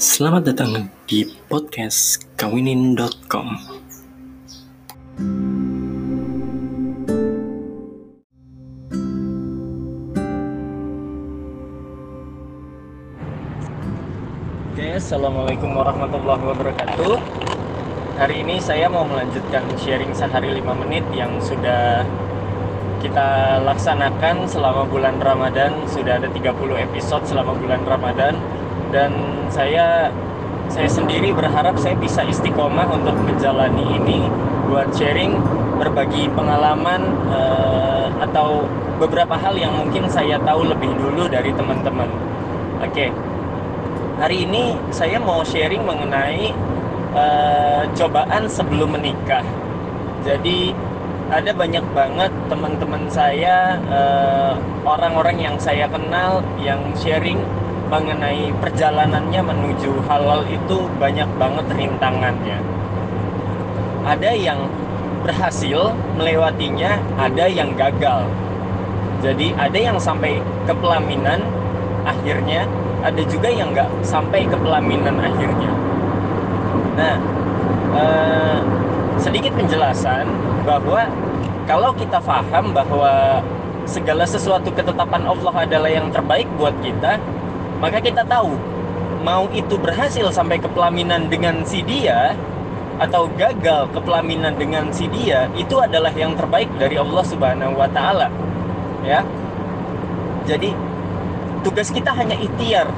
Selamat datang di podcast kawinin.com Oke, Assalamualaikum warahmatullahi wabarakatuh. Hari ini saya mau melanjutkan sharing sehari 5 menit yang sudah kita laksanakan selama bulan Ramadan. Sudah ada 30 episode selama bulan Ramadan Dan saya saya sendiri berharap saya bisa istiqomah untuk menjalani ini buat sharing berbagi pengalaman uh, atau beberapa hal yang mungkin saya tahu lebih dulu dari teman-teman. Oke, okay. hari ini saya mau sharing mengenai uh, cobaan sebelum menikah. Jadi ada banyak banget teman-teman saya, eh, orang-orang uh, yang saya kenal yang sharing mengenai perjalanannya menuju halal itu banyak banget rintangannya. Ada yang berhasil melewatinya, ada yang gagal. Jadi ada yang sampai ke pelaminan akhirnya, ada juga yang nggak sampai ke pelaminan akhirnya. Nah, eh, sedikit penjelasan bahwa kalau kita paham bahwa segala sesuatu ketetapan Allah adalah yang terbaik buat kita, maka kita tahu mau itu berhasil sampai ke pelaminan dengan si dia atau gagal ke pelaminan dengan si dia itu adalah yang terbaik dari Allah Subhanahu wa taala. Ya. Jadi tugas kita hanya ikhtiar.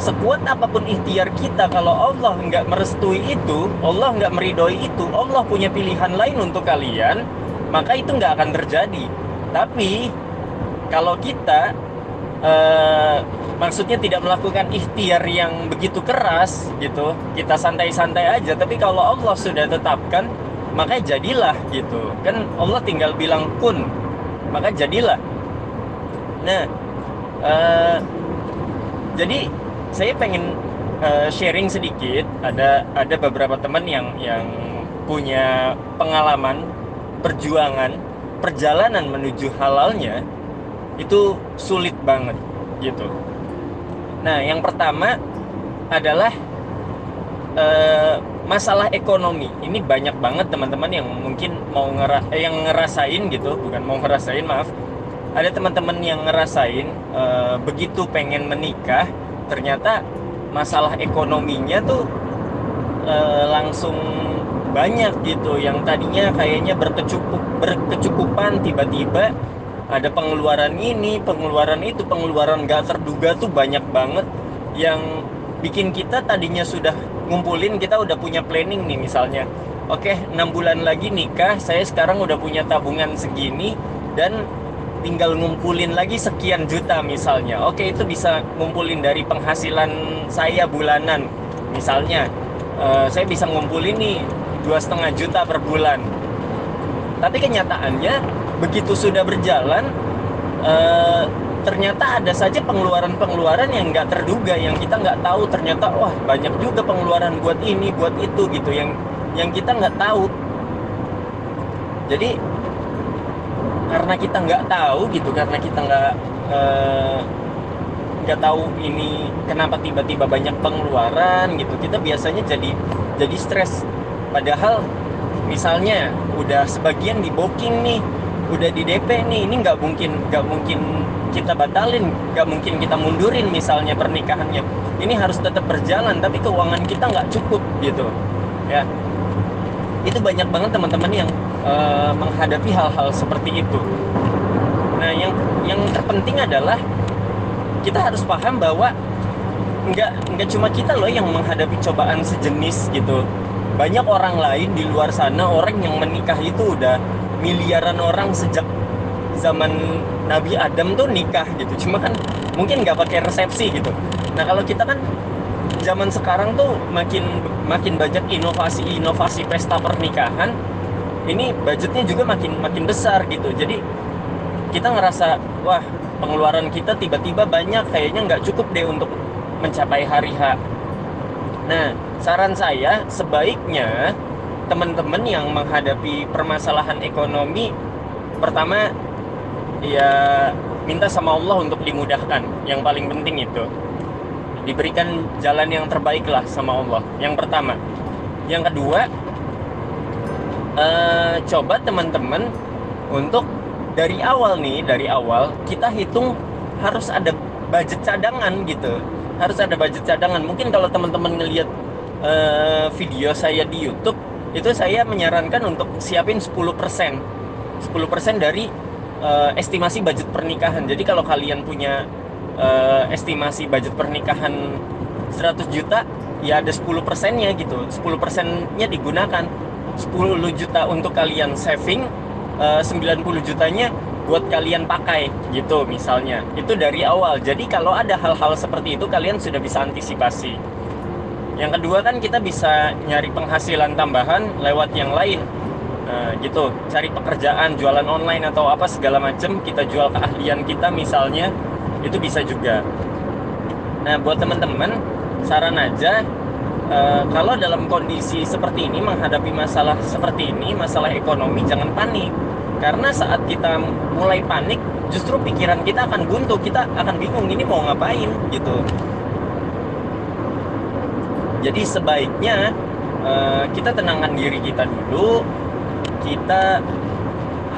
Sekuat apa pun ikhtiar kita kalau Allah nggak merestui itu, Allah nggak meridoi itu, Allah punya pilihan lain untuk kalian, maka itu nggak akan terjadi. Tapi kalau kita uh, maksudnya tidak melakukan ikhtiar yang begitu keras gitu. Kita santai-santai aja tapi kalau Allah sudah tetapkan maka jadilah gitu. Kan Allah tinggal bilang kun maka jadilah. Nah uh, jadi saya pengen uh, sharing sedikit. Ada ada beberapa teman yang yang punya pengalaman perjuangan perjalanan menuju halalnya itu sulit banget gitu Nah, yang pertama adalah uh, masalah ekonomi. Ini banyak banget teman-teman yang mungkin mau ngera eh, yang ngerasain gitu, bukan mau ngerasain, maaf. Ada teman-teman yang ngerasain uh, begitu pengen menikah, ternyata masalah ekonominya tuh uh, langsung banyak gitu yang tadinya kayaknya berkecukup berkecukupan tiba-tiba ada pengeluaran ini pengeluaran itu pengeluaran gak terduga tuh banyak banget. Yang bikin kita tadinya sudah ngumpulin kita udah punya planning nih misalnya. Oke enam bulan lagi nikah saya sekarang udah punya tabungan segini dan tinggal ngumpulin lagi sekian juta misalnya. Oke itu bisa ngumpulin dari penghasilan saya bulanan. Misalnya uh, saya bisa ngumpulin nih dua setengah juta per bulan. Tapi kenyataannya begitu sudah berjalan uh, ternyata ada saja pengeluaran-pengeluaran yang nggak terduga yang kita nggak tahu. Ternyata wah banyak juga pengeluaran buat ini buat itu gitu yang yang kita nggak tahu. Jadi karena kita nggak tahu gitu karena kita nggak eh, nggak tahu ini kenapa tiba-tiba banyak pengeluaran gitu kita biasanya jadi jadi stres. Padahal misalnya udah sebagian di booking nih udah di DP nih ini nggak mungkin nggak mungkin kita batalin nggak mungkin kita mundurin misalnya pernikahannya ini harus tetap berjalan tapi keuangan kita nggak cukup gitu. Ya. Itu banyak banget teman-teman yang uh, menghadapi hal-hal seperti itu. Nah yang yang terpenting adalah kita harus paham bahwa nggak nggak cuma kita loh yang menghadapi cobaan sejenis gitu. Banyak orang lain di luar sana orang yang menikah itu udah miliaran orang sejak zaman Nabi Adam tuh nikah gitu. Cuma kan mungkin nggak pakai resepsi gitu. Nah kalau kita kan zaman sekarang tuh makin makin banyak inovasi-inovasi pesta pernikahan ini budgetnya juga makin makin besar gitu. Jadi kita ngerasa wah pengeluaran kita tiba-tiba banyak kayaknya nggak cukup deh untuk mencapai hari H. Nah saran saya sebaiknya teman-teman yang menghadapi permasalahan ekonomi pertama ya minta sama Allah untuk dimudahkan. Yang paling penting itu. Diberikan jalan yang terbaik lah sama Allah. Yang pertama. Yang kedua uh, coba teman-teman untuk dari awal nih dari awal kita hitung harus ada budget cadangan gitu. Harus ada budget cadangan. Mungkin kalau teman-teman ngelihat uh, video saya di YouTube itu saya menyarankan untuk siapin 10% 10% dari uh, estimasi budget pernikahan. Jadi kalau kalian punya uh, estimasi budget pernikahan 100 juta ya ada 10 persennya gitu. 10 persennya digunakan. 10 juta untuk kalian saving uh, 90 jutanya buat kalian pakai gitu misalnya. Itu dari awal. Jadi kalau ada hal-hal seperti itu kalian sudah bisa antisipasi yang kedua kan kita bisa nyari penghasilan tambahan lewat yang lain. Nah, gitu. Cari pekerjaan jualan online atau apa segala macam kita jual keahlian kita misalnya itu bisa juga. Nah buat teman-teman saran aja uh, kalau dalam kondisi seperti ini menghadapi masalah seperti ini masalah ekonomi jangan panik. Karena saat kita mulai panik justru pikiran kita akan buntu kita akan bingung ini mau ngapain gitu jadi sebaiknya uh, kita tenangkan diri kita dulu kita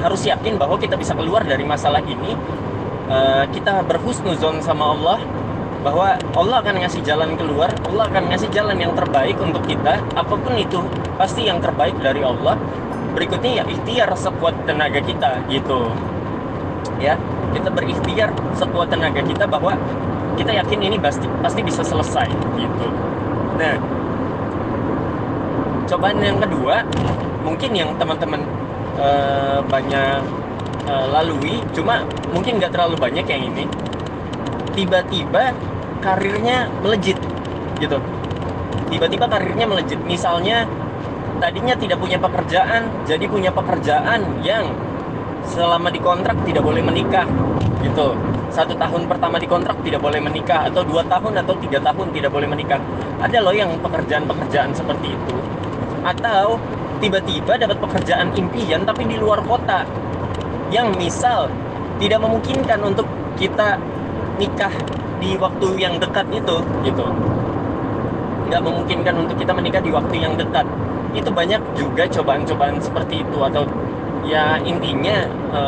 harus yakin bahwa kita bisa keluar dari masalah ini uh, kita berhusnuzon sama Allah bahwa Allah akan ngasih jalan keluar, Allah akan ngasih jalan yang terbaik untuk kita, apa pun itu pasti yang terbaik dari Allah. Berikutnya ya ikhtiar sekuat tenaga kita gitu. Ya, kita berikhtiar sekuat tenaga kita bahwa kita yakin ini pasti pasti bisa selesai gitu. Nah, cobaan yang kedua mungkin yang teman-teman uh, banyak uh, lalui cuma mungkin nggak terlalu banyak yang ini. Tiba-tiba karirnya melejit gitu. Tiba-tiba karirnya melejit. Misalnya tadinya tidak punya pekerjaan jadi punya pekerjaan yang selama dikontrak tidak boleh menikah gitu satu tahun pertama dikontrak tidak boleh menikah atau dua tahun atau tiga tahun tidak boleh menikah. Ada loh yang pekerjaan-pekerjaan seperti itu. Atau tiba-tiba dapat pekerjaan impian tapi di luar kota. Yang misal tidak memungkinkan untuk kita nikah di waktu yang dekat itu gitu. Nggak memungkinkan untuk kita menikah di waktu yang dekat. Itu banyak juga cobaan-cobaan seperti itu atau ya intinya e,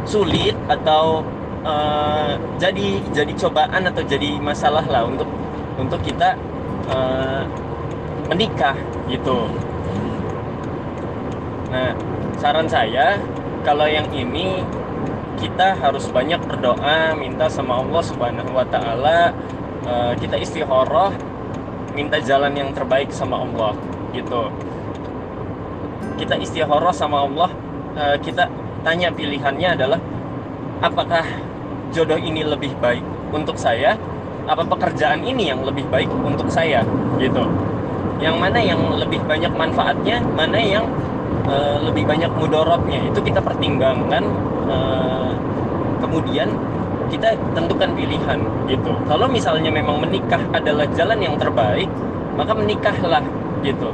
mempersulit atau e, jadi jadi cobaan atau jadi masalah lah untuk untuk kita e, menikah gitu. Nah saran saya kalau yang ini kita harus banyak berdoa minta sama Allah Subhanahu wa taala uh, kita istikharah minta jalan yang terbaik sama Allah gitu. Kita istikharah sama Allah uh, kita tanya pilihannya adalah apakah jodoh ini lebih baik untuk saya? Apa pekerjaan ini yang lebih baik untuk saya? Gitu. Yang mana yang lebih banyak manfaatnya mana yang uh, lebih banyak mudorotnya. Itu kita pertimbangkan uh, kemudian kita tentukan pilihan gitu. Kalau misalnya memang menikah adalah jalan yang terbaik maka menikahlah gitu.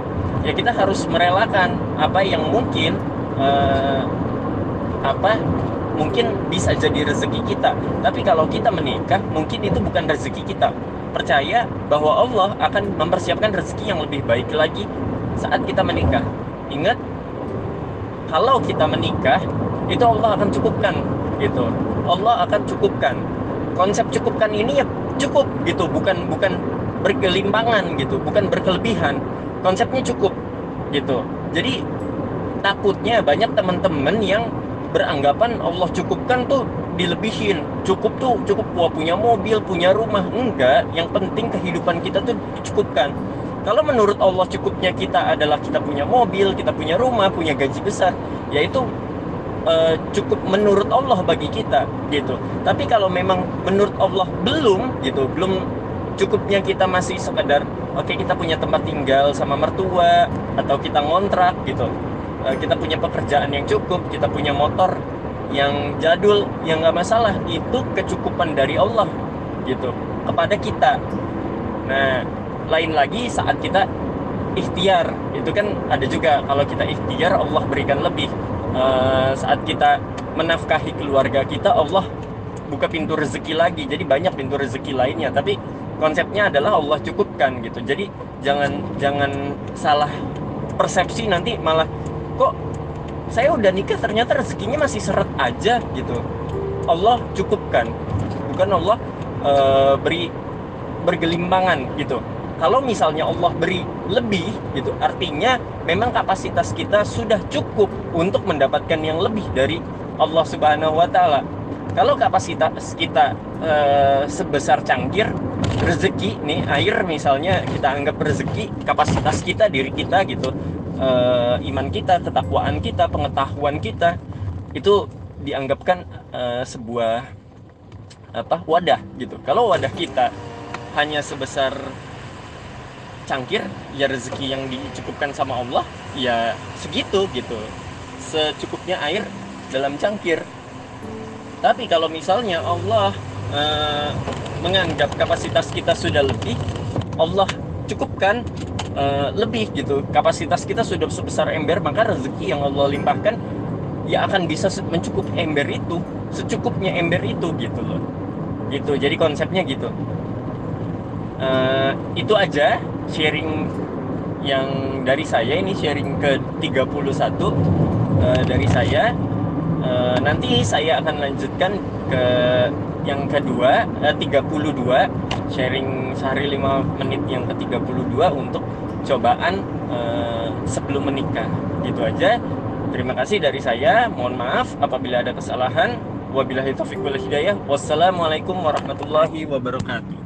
Ya kita harus merelakan apa yang mungkin uh, apa? Mungkin bisa jadi rezeki kita. Tapi kalau kita menikah mungkin itu bukan rezeki kita. Percaya bahwa Allah akan mempersiapkan rezeki yang lebih baik lagi saat kita menikah. Ingat kalau kita menikah itu Allah akan cukupkan gitu. Allah akan cukupkan. Konsep cukupkan ini ya cukup gitu. Bukan bukan berkelimpangan gitu. Bukan berkelebihan. Konsepnya cukup gitu. Jadi takutnya banyak teman-teman yang beranggapan Allah cukupkan tuh dilebihin cukup tuh cukup wah punya mobil punya rumah enggak yang penting kehidupan kita tuh dicukupkan kalau menurut Allah cukupnya kita adalah kita punya mobil, kita punya rumah, punya gaji besar, yaitu uh, cukup menurut Allah bagi kita gitu. Tapi kalau memang menurut Allah belum gitu, belum cukupnya kita masih sekedar oke okay, kita punya tempat tinggal sama mertua atau kita ngontrak gitu. Uh, kita punya pekerjaan yang cukup, kita punya motor yang jadul yang nggak masalah itu kecukupan dari Allah gitu kepada kita. Nah, lain lagi saat kita ikhtiar itu kan ada juga kalau kita ikhtiar Allah berikan lebih. Uh, saat kita menafkahi keluarga kita Allah buka pintu rezeki lagi. Jadi banyak pintu rezeki lainnya tapi konsepnya adalah Allah cukupkan gitu. Jadi jangan jangan salah persepsi nanti malah kok saya udah nikah ternyata rezekinya masih seret aja gitu. Allah cukupkan. Bukan Allah uh, beri bergelimbangan gitu. Kalau misalnya Allah beri lebih gitu artinya memang kapasitas kita sudah cukup untuk mendapatkan yang lebih dari Allah Subhanahu wa taala. Kalau kapasitas kita e, sebesar cangkir rezeki nih air misalnya kita anggap rezeki kapasitas kita diri kita gitu e, iman kita ketakwaan kita pengetahuan kita itu dianggapkan e, sebuah apa wadah gitu. Kalau wadah kita hanya sebesar cangkir ya rezeki yang dicukupkan sama Allah ya segitu gitu. Secukupnya air dalam cangkir. Tapi kalau misalnya Allah uh, menganggap kapasitas kita sudah lebih Allah cukupkan uh, lebih gitu. Kapasitas kita sudah sebesar ember maka rezeki yang Allah limpahkan ya akan bisa mencukup ember itu secukupnya ember itu gitu loh. Gitu jadi konsepnya gitu. Uh, itu aja sharing yang dari saya. Ini sharing ke 31 uh, dari saya. Uh, nanti saya akan lanjutkan ke yang kedua uh, 32 sharing sehari 5 menit yang ke 32 untuk cobaan uh, sebelum menikah. Gitu aja. Terima kasih dari saya. Mohon maaf apabila ada kesalahan. Wabillahi taufiq wal hidayah. Wassalamualaikum warahmatullahi wabarakatuh